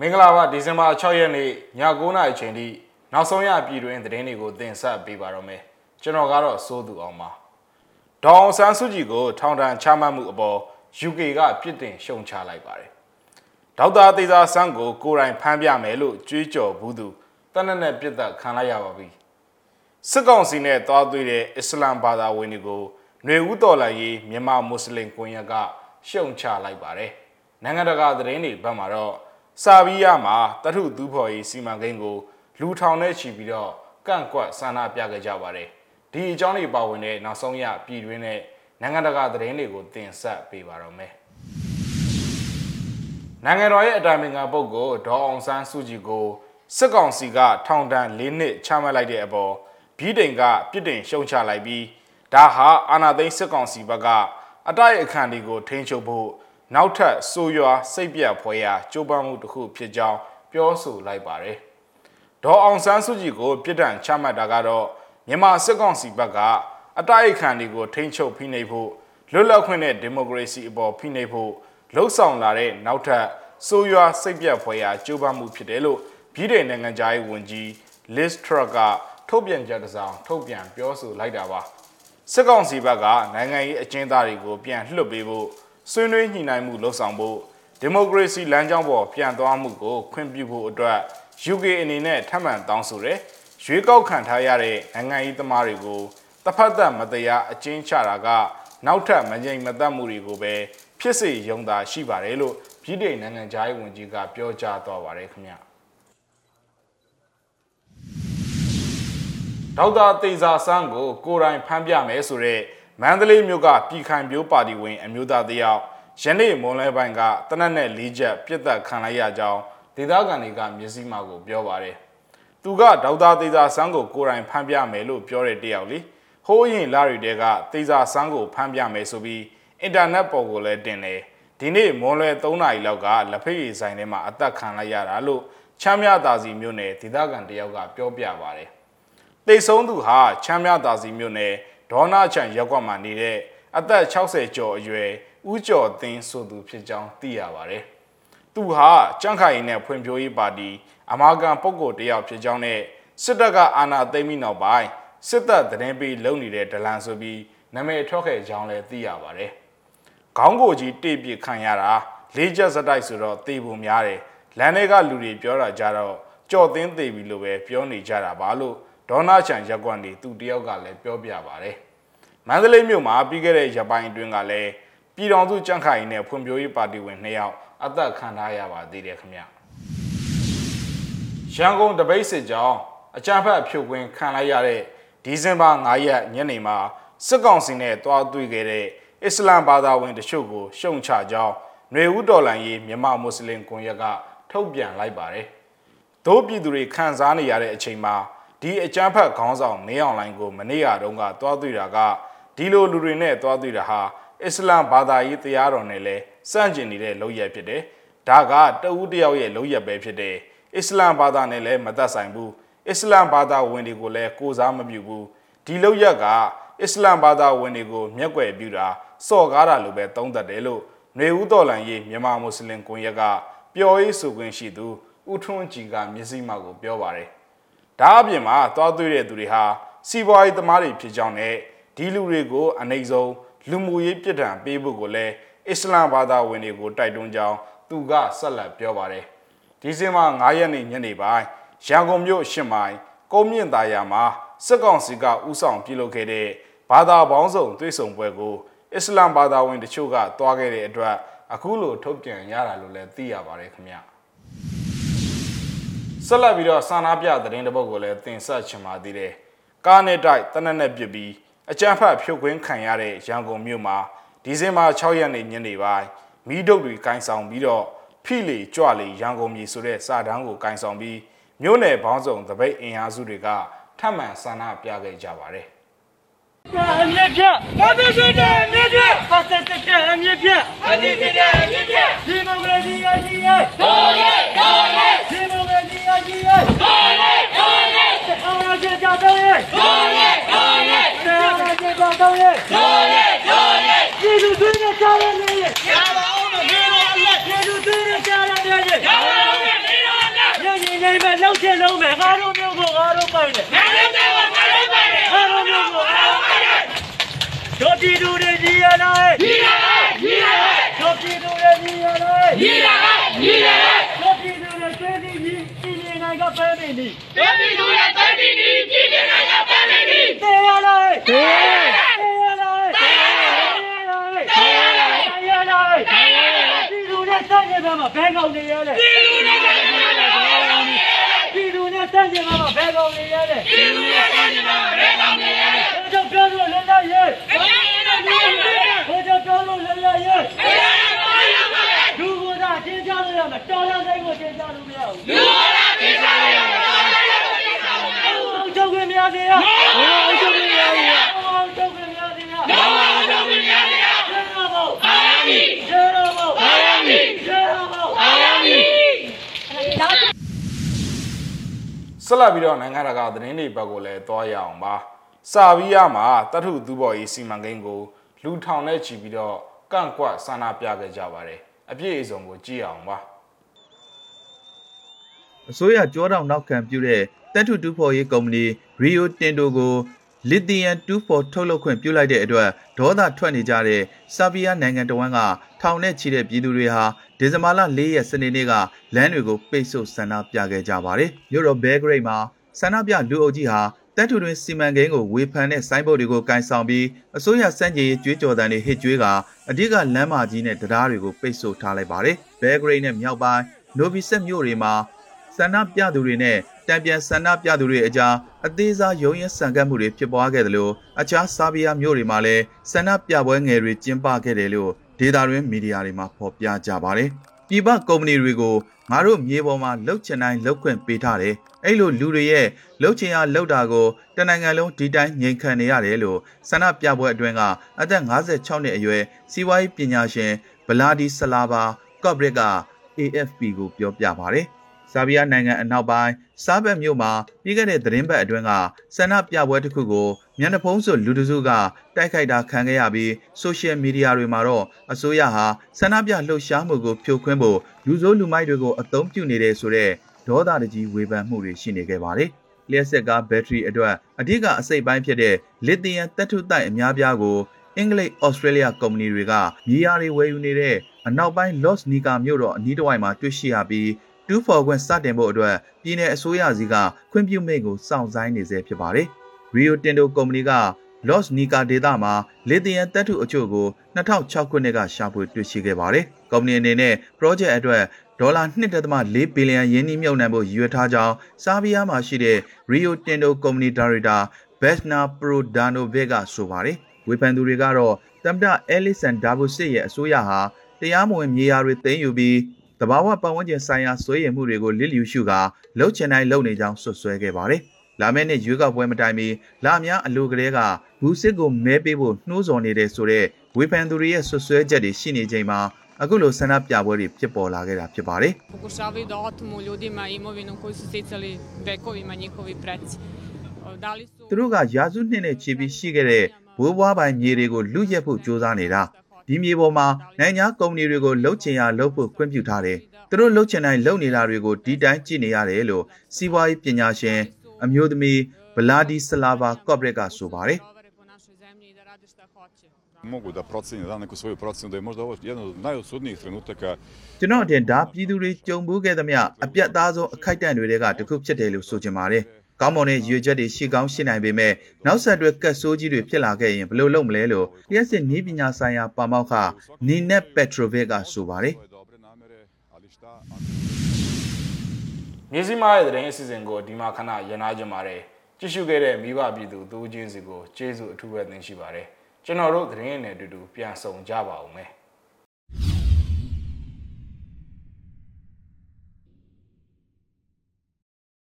မင်္ဂလာပါဒီဇင်ဘာ6ရက်နေ့ည9:00နာရီချိန်ထိနောက်ဆုံးရပြည်တွင်သတင်းတွေကိုတင်ဆက်ပေးပါတော့မယ်ကျွန်တော်ကတော့စိုးသူအောင်ပါဒေါအောင်ဆန်းစုကြည်ကိုထောင်ဒဏ်ချမှတ်မှုအပေါ် UK ကပြစ်တင်ရှုံချလိုက်ပါတယ်ဒေါက်တာသေစာဆန်းကိုကိုယ်တိုင်ဖမ်းပြမယ်လို့ကြွေးကြော်ဘူးသူတနက်နဲ့ပြစ်သက်ခံလိုက်ရပါပြီစစ်ကောင်စီနဲ့တွားသွေးတဲ့အစ္စလမ်ဘာသာဝင်တွေကိုຫນွေဦးတော်လှန်ရေးမြန်မာမွတ်စလင်ကွန်ရက်ကရှုံချလိုက်ပါတယ်နိုင်ငံတကာသတင်းတွေဘက်မှာတော့ စာဗီးယားမှာတထုသူဖော်ရေးစီမံကိန်းကိုလူထောင်နဲ့ချီပြီးတော့ကန့်ကွက်ဆန္ဒပြခဲ့ကြပါတယ်ဒီအကြောင်းတွေပါဝင်တဲ့နောက်ဆုံးရပြည်တွင်းနဲ့နိုင်ငံတကာသတင်းတွေကိုတင်ဆက်ပေးပါတော့မယ်နိုင်ငံတော်ရဲ့အတိုင်ပင်ခံပုဂ္ဂိုလ်ဒေါ်အောင်ဆန်းစုကြည်ကိုစစ်ကောင်စီကထောင်ဒဏ်၄နှစ်ချမှတ်လိုက်တဲ့အပေါ်ဘီးတိန်ကပြစ်တင်ရှုံချလိုက်ပြီးဒါဟာအာဏာသိမ်းစစ်ကောင်စီဘက်ကအတိုက်အခံတွေကိုထိန်းချုပ်ဖို့ နောက်ထပ်ဆိုးရွားစိတ်ပြတ်ဖွယ်ရာကြိုးပမ်းမှုတစ်ခုဖြစ်ကြောင်းပြောဆိုလိုက်ပါတယ်။ဒေါ်အောင်ဆန်းစုကြည်ကိုပြစ်ဒဏ်ချမှတ်တာကတော့မြန်မာစစ်ကောင်စီဘက်ကအတိုက်အခံတွေကိုထိန်းချုပ်ဖိနှိပ်ဖို့လွတ်လပ်ခွင့်နဲ့ဒီမိုကရေစီအပေါ်ဖိနှိပ်ဖို့လှုံ့ဆော်လာတဲ့နောက်ထပ်ဆိုးရွားစိတ်ပြတ်ဖွယ်ရာကြိုးပမ်းမှုဖြစ်တယ်လို့ပြည်ထောင်နိုင်ငံသားရေးဝန်ကြီး Liz Truss ကထုတ်ပြန်ကြတဲ့ဆောင်ထုတ်ပြန်ပြောဆိုလိုက်တာပါစစ်ကောင်စီဘက်ကနိုင်ငံရေးအကျဉ်းသားတွေကိုပြန်လွှတ်ပေးဖို့ ဆွေးနွေးညှိနှိုင်းမှုလှုပ်ဆောင်ဖို့ဒီမိုကရေစီလမ်းကြောင်းပေါ်ပြန်သွားမှုကိုခွင့်ပြုဖို့အတွက် UK အနေနဲ့ထပ်မံတောင်းဆိုတယ်။ရွေးကောက်ခံထားရတဲ့နိုင်ငံရေးသမားတွေကိုတဖက်သက်မတရားအကျဉ်းချတာကနောက်ထပ်မငြိမ်မသက်မှုတွေကိုပဲဖြစ်စေရုံသာရှိပါတယ်လို့ပြည်ထောင်နိုင်ငံသားရေးဝန်ကြီးကပြောကြားသွားပါတယ်ခင်ဗျာဒေါက်တာတေဇာဆန်းကိုကိုယ်တိုင်ဖမ်းပြမယ်ဆိုတဲ့ မန္တလေးမြို့ကပြည်ခိုင်ပြိုးပါတီဝင် အမျိုးသားတယောက်ယနေ့မွန်လဲပိုင်းကတနက်နဲ့လေးချက်ပြစ်သက်ခံလိုက်ရကြောင်းဒေသခံတွေကမျက်စိမှကိုပြောပါတယ်။သူကဒေါက်တာတေဇာဆန်းကိုကိုယ်တိုင်ဖမ်းပြမယ်လို့ပြောတဲ့တယောက်လေ။ဟိုးရင်လာရီတဲကတေဇာဆန်းကိုဖမ်းပြမယ်ဆိုပြီးအင်တာနက်ပေါ်ကိုလည်းတင်တယ်။ဒီနေ့မွန်လွယ်3နာရီလောက်ကလက်ဖက်ရည်ဆိုင်ထဲမှာအသက်ခံလိုက်ရတာလို့ချမ်းမြသာစီမြို့နယ်ဒေသခံတယောက်ကပြောပြပါတယ်။တိတ်ဆုံးသူဟာချမ်းမြသာစီမြို့နယ် ဒေါနာချန်ရက်ကွက်မှာနေတဲ့အသက်60ကျော်အရွယ်ဦးကျော်သိန်းဆိုသူဖြစ်ကြောင်းသိရပါတယ်။သူဟာကြန့်ခိုင်နဲ့ဖွံ့ဖြိုးရေးပါတီအမာကန်ပုဂ္ဂိုလ်တယောက်ဖြစ်ကြောင်းနဲ့စစ်တပ်ကအာဏာသိမ်းပြီးနောက်ပိုင်းစစ်တပ်သတင်းပေးလုပ်နေတဲ့ဒလန်ဆိုပြီးနာမည်ထွက်ခဲ့ကြောင်းလည်းသိရပါတယ်။ခေါင်းကိုကြီးတိပြစ်ခံရတာလေးချက်စတိုက်ဆိုတော့သေဖို့များတယ်။လမ်းတွေကလူတွေပြောတာကြတော့ကြော်သင်းသေးပြီလို့ပဲပြောနေကြတာပါလို့ ဒေါနာချန်ရက်ကွက်နေသူတယောက်ကလည်းပြောပြပါတယ်။မန္တလေးမြို့မှာပြီးခဲ့တဲ့ရပိုင်းအတွင်းကလည်းပြည်တော်စုကြန့်ခိုင်နဲ့ဖွံ့ဖြိုးရေးပါတီဝင်2ယောက်အသက်ခံထားရပါသေးတယ်ခင်ဗျ။ရန်ကုန်တပိတ်စစ်ကြောင်းအကြမ်းဖက်ဖြုတ်ခွင်းခံလိုက်ရတဲ့ဒီဇင်ဘာ9ရက်ညနေမှာစစ်ကောင်စီနဲ့တွားတွေ့ခဲ့တဲ့အစ္စလမ်ဘာသာဝင်တချို့ကိုရှုံချကြောင်းຫນွေဦးတော်လန်ရေးမြန်မာမွတ်စလင်ကွန်ရက်ကထုတ်ပြန်လိုက်ပါတယ်။ဒို့ပြည်သူတွေခံစားနေရတဲ့အချိန်မှာ ဒီအကြမ်းဖက်ခေါင်းဆောင်မင်းအောင်လိုင်းကိုမနေ့ကတုန်းကတွားတွေ့တာကဒီလိုလူတွေနဲ့တွားတွေ့တာဟာအစ္စလမ်ဘာသာရေးတရားတော်နဲ့လည်းစန့်ကျင်နေတဲ့လုပ်ရဖြစ်တယ်။ဒါကတဦးတယောက်ရဲ့လုပ်ရပဲဖြစ်တယ်။အစ္စလမ်ဘာသာနဲ့လည်းမသက်ဆိုင်ဘူး။အစ္စလမ်ဘာသာဝင်တွေကိုလည်းကိုစားမပြုဘူး။ဒီလုပ်ရက်ကအစ္စလမ်ဘာသာဝင်တွေကိုမျက်ွယ်ပြုတာစော်ကားတာလိုပဲသုံးသပ်တယ်လို့ຫນွေဦးတော်လန်ရေးမြန်မာမွတ်စလင်ကွန်ရက်ကပျော်ရေးဆိုခွင့်ရှိသူဦးထွန်းကြည်ကမျက်စိမှကိုပြောပါတယ်။ ဒါအပြင်မှာသွားသွေးတဲ့သူတွေဟာစီးပွားရေးသမားတွေဖြစ်ကြောင်းနဲ့ဒီလူတွေကိုအနေဆုံးလူမှုရေးပြစ်ဒဏ်ပေးဖို့ကိုလည်းအစ္စလာမ်ဘာသာဝင်တွေကိုတိုက်တွန်းကြောင်းသူကဆက်လက်ပြောပါတယ်ဒီဇင်ဘာ9ရက်နေ့ညနေပိုင်းရန်ကုန်မြို့ရှစ်မိုင်ကုန်းမြင့်သာယာမှာစစ်ကောင်စီကဥဆောင်ပြုလုပ်ခဲ့တဲ့ဘာသာပေါင်းစုံတွေ့ဆုံပွဲကိုအစ္စလာမ်ဘာသာဝင်တချို့ကတွားခဲ့တဲ့အတွက်အခုလိုထုတ်ပြန်ရတာလို့လည်းသိရပါတယ်ခင်ဗျ ဆက်လက်ပြီးတော့စာနာပြသတင်းတစ်ပုဒ်ကိုလည်းတင်ဆက်ချင်ပါသေးတယ်ကားနဲ့တိုက်တနက်နဲ့ပြစ်ပြီးအကြမ်းဖက်ဖြုတ်ခွင်းခံရတဲ့ရန်ကုန်မြို့မှာဒီဇင်ဘာ6ရက်နေ့ညနေပိုင်းမီးဒုတ်တွေကင်ဆောင်ပြီးတော့ဖိလေကြွလေရန်ကုန်ပြည်ဆိုတဲ့စာတန်းကိုကင်ဆောင်ပြီးမြို့နယ်ဘောင်းဆောင်တပိတ်အင်အားစုတွေကထပ်မံဆန္ဒပြခဲ့ကြပါတယ်အမြင့်ဖြတ်ဘာသာစတဲ့အမြင့်ဖြတ်ဘာသာစတဲ့အမြင့်ဖြတ်အမြင့်ဖြတ်အမြင့်ဖြတ်ဒီမိုကရေစီအကြီးရဲ့ဒိုးရဲဒိုးရဲဒီမိုကရေစီအကြီးရဲ့ဒိုးရဲဒိုးရဲအောင်ရကြကြတော့ရဲ့ဒိုးရဲဒိုးရဲအောင်ရကြကြတော့ရဲ့ဒိုးရဲဒိုးရဲဒီလူတွေနဲ့ကြားရနေရဲ့ရပါအောင်မင်းတို့အလက်ဒီလူတွေနဲ့ကြားရနေရဲ့ရပါအောင်မင်း လုံးချင်းလုံးမယ်ငါတို့မျိုးကိုငါတို့ပိုင်တယ်ငါတို့မျိုးကိုငါတို့ပိုင်တယ်ငါတို့မျိုးကိုငါတို့ပိုင်တယ်တို့ပြည်သူတွေကြီးရလားကြီးရလားကြီးရလားတို့ပြည်သူတွေကြီးရလားကြီးရလားကြီးရလားတို့ပြည်သူတွေသိသိကြီးပြည်နေနိုင်ကပဲနေပြီတို့ပြည်သူတွေသိသိကြီးပြည်နေနိုင်ကပဲနေပြီတေရလားတေရလားတေရလားတေရလားတေရလားတေရလားပြည်သူတွေစတဲ့ဘက်မှာဘဲကောင်နေရလဲပြည်သူတွေစတဲ့ ပြည်သူတွေစတဲ့ဘက်မှာဘဲကောင်နေရလဲပြည်သူတွေစတဲ့ဘက်မှာဘဲကောင်နေရလဲတို့ပြောလို့လည်းလည်းရဲ့ဘုရားပြောလို့လည်းလည်းရဲ့လူကသာရှင်းကြလို့ရမယ်တော်ရတဲ့ကိုရှင်းကြလို့မရဘူးလူကသာရှင်းကြလို့ရမယ်တော်ရတဲ့ကိုရှင်းကြလို့မရဘူးအောင်ချုပ်ခွင့်မရသေးရအောင်ချုပ်ခွင့်မရသေးရအောင်ချုပ်ခွင့်မရသေးရအောင်ချုပ်ခွင့်မရသေးရကျေတော်ဘုအာမင်ကျေတော်ဘုအာမင်ကျေတော်ဘုအာမင် ဆက်လက်ပြီးတော့နိုင်ငံတကာသတင်းတွေဘက်ကိုလည်းတွားရအောင်ပါစာဗီးယားမှာတထုသူဘော်ရေးစီမံကိန်းကိုလူထောင်နဲ့ချီပြီးတော့ကန့်ကွက်ဆန္ဒပြခဲ့ကြပါတယ်အပြည့်အစုံကိုကြည့်အောင်ပါအစိုးရကြောတောင်နောက်ခံပြုတဲ့တက်ထုတူဖော်ရေးကုမ္ပဏီ Rio Tinto ကို Lithium 24ထုတ်လုပ်ခွင့်ပြုလိုက်တဲ့အတွက်ဒေါသထွက်နေကြတဲ့ဆာဘီးယားနိုင်ငံတော်ဝန်ကထောင်နဲ့ချီတဲ့ပြည်သူတွေဟာဒီဇင်ဘာလ၄ရက်စနေနေ့ကလမ်းတွေကိုပိတ်ဆို့ဆန္ဒပြခဲ့ကြပါတယ်။မြို့တော်ဘဲဂရိတ်မှာဆန္ဒပြလူအုပ်ကြီးဟာတက်ထုတွင်စီမံကိန်းကိုဝေဖန်တဲ့ဆိုင်းဘုတ်တွေကိုကန်ဆောင်ပြီးအစိုးရစံကြေးကြွေးကြော်တန်တွေဟစ်ကြွေးကအဓိကလမ်းမကြီးနဲ့တရားတွေကိုပိတ်ဆို့ထားလိုက်ပါတယ်။ဘဲဂရိတ်နဲ့မြောက်ပိုင်းနိုဗီဆက်မြို့တွေမှာဆန္ဒပြသူတွေနဲ့ တံပြန်ဆန္ဒပြသူတွေအကြားအသေးစားရုံးရဆန်ကပ်မှုတွေဖြစ်ပွားခဲ့တယ်လို့အခြားဆာဘီးယားမြို့တွေမှာလည်းဆန္ဒပြပွဲငယ်တွေကျင်းပခဲ့တယ်လို့ဒေတာတွင်မီဒီယာတွေမှာဖော်ပြကြပါတယ်။ပြည်ပကုမ္ပဏီတွေကိုငါတို့မြေပေါ်မှာလှုပ်ချင်တိုင်းလှုပ်ခွင့်ပေးထားတယ်။အဲ့လိုလူတွေရဲ့လှုပ်ချင်ရလှုပ်တာကိုတနင်္ဂနွေလုံးဒီတိုင်းငြိမ်ခံနေရတယ်လို့ဆန္ဒပြပွဲအတွင်းကအသက်56နှစ်အရွယ်စီးပွားရေးပညာရှင်ဗလာဒီဆလာဘာကော့ဘရစ်က AFP ကိုပြောပြပါတယ်။ ဆာဘီးယားနိုင်ငံအနောက်ပိုင်းစားဘက်မြို့မှာပြီးခဲ့တဲ့သတင်းပတ်အတွင်းကဆန္ဒပြပွဲတစ်ခုကိုမျက်နှာဖုံးစွပ်လူတစုကတိုက်ခိုက်တာခံခဲ့ရပြီးဆိုရှယ်မီဒီယာတွေမှာတော့အစိုးရဟာဆန္ဒပြလှုပ်ရှားမှုကိုဖြိုခွင်းဖို့လူဆိုးလူမိုက်တွေကိုအသုံးပြုနေတယ်ဆိုတဲ့ဒေါသတကြီးဝေဖန်မှုတွေရှိနေခဲ့ပါတယ်။လျှက်စစ်ကားဘက်ထရီအတွက်အဓိကအစိတ်ပိုင်းဖြစ်တဲ့လစ်သီယမ်တပ်ထုတိုက်အများပြားကိုအင်္ဂလိပ်ဩစတြေးလျကုမ္ပဏီတွေကမြေယာတွေဝယ်ယူနေတဲ့အနောက်ပိုင်း Los Nika မြို့တော်အနီးတစ်ဝိုက်မှာတွေ့ရှိရပြီး တူးဖော်ခွင့်စတင်ဖို့အတွက်ပြည်내အစိုးရစီကခွင့်ပြုမိန့်ကိုစောင့်ဆိုင်းနေဆဲဖြစ်ပါတယ်။ Rio Tinto ကုမ္ပဏီက Los Nika ဒေသမှာလစ်သီယမ်တပ်ထုအချို့ကို2006ခုနှစ်ကရှာဖွေတွေ့ရှိခဲ့ပါတယ်။ကုမ္ပဏီအနေနဲ့ project အတွက်ဒေါ်လာ1.4ဘီလီယံယင်းနှီးမြှုပ်နှံဖို့ရည်ရွယ်ထားကြောင်းဆာဘီးယားမှာရှိတဲ့ Rio Tinto ကုမ္ပဏီဒါရိုက်တာ Vesna Prodanovic ကဆိုပါတယ်။ဝေဖန်သူတွေကတော့တမ်တာအဲလစ်ဆန်ဒါဘိုစစ်ရဲ့အစိုးရဟာတရားမဝင်မြေယာတွေသိမ်းယူပြီး တဘာဝပတ်ဝန်းကျင်ဆိုင်ရာဆွေးရည်မှုတွေကိုလစ်လျူရှုကာလှုပ်ချင်တိုင်းလှုပ်နေကြောင်းဆွဆွဲခဲ့ပါတယ်။လာမယ့်နှစ်ရွေးကောက်ပွဲမတိုင်မီလာများအလိုကလေးကဘူးစစ်ကိုမဲပေးဖို့နှိုးဆော်နေတဲ့ဆိုတဲ့ဝေဖန်သူတွေရဲ့ဆွဆွဲချက်တွေရှိနေချိန်မှာအခုလိုဆန္ဒပြပွဲတွေဖြစ်ပေါ်လာခဲ့တာဖြစ်ပါတယ် pokušavaju da otmu ljudima imovinu koju su sticali vekovima njihovi preci. O, Da li su... သူတို့ကရာစုနှစ်နဲ့ချီပြီးရှိခဲ့တဲ့ဘိုးဘွားပိုင်မြေတွေကိုလူရက်ဖို့ကြိုးစားနေတာ ဒီမြေပေါ်မှာနိုင်ငံကုမ္ပဏီတွေကိုလှုပ်ချင်ရလှုပ်ဖို့ခွင့်ပြုထားတယ်သူတို့လှုပ်ချင်တိုင်းလှုပ်နေတာတွေကိုဒီတိုင်းကြည့်နေရတယ်လို့စီးပွားရေးပညာရှင်အမျိုးသမီးဗလာဒီဆလာဘာကော့ဘရက်ကဆိုပါတယ် tovare po našoj zemlji i da rade šta hoće. mogu da procene, da neku svoju procenu, da je možda ovo jedan od najosudnijih trenutaka ကျွန်တော်အထင်ဒါပြည်သူတွေကြုံဘူးခဲ့သမျှအပြတ်သားဆုံးအခိုက်အတန့်တွေကတစ်ခုဖြစ်တယ်လို့ဆိုချင်ပါတယ်။ ကောင်းမွန်တဲ့ရွေချက်တွေရှိကောင်းရှိနိုင်ပေမဲ့နောက်ဆက်တွဲကတ်ဆိုးကြီးတွေဖြစ်လာခဲ့ရင်ဘယ်လိုလုပ်မလဲလို့လျှက်စစ်နည်းပညာဆိုင်ရာပါမောက္ခနီနက်ပက်ထရိုဗစ်ကဆိုပါတယ် ove dobre namere, ali šta... မြေစီမားရဲ့သတင်းအစီအစဉ်ကိုဒီမှာခဏရန်နာကြပါတယ်ကြည့်ရှုခဲ့တဲ့မိဘပြည်သူတူးချင်းစီကိုကျေးဇူးအထူးပဲတင်ရှိပါတယ်ကျွန်တော်တို့သတင်းနဲ့အတူတူပြန်ဆောင်ကြပါဦးမယ်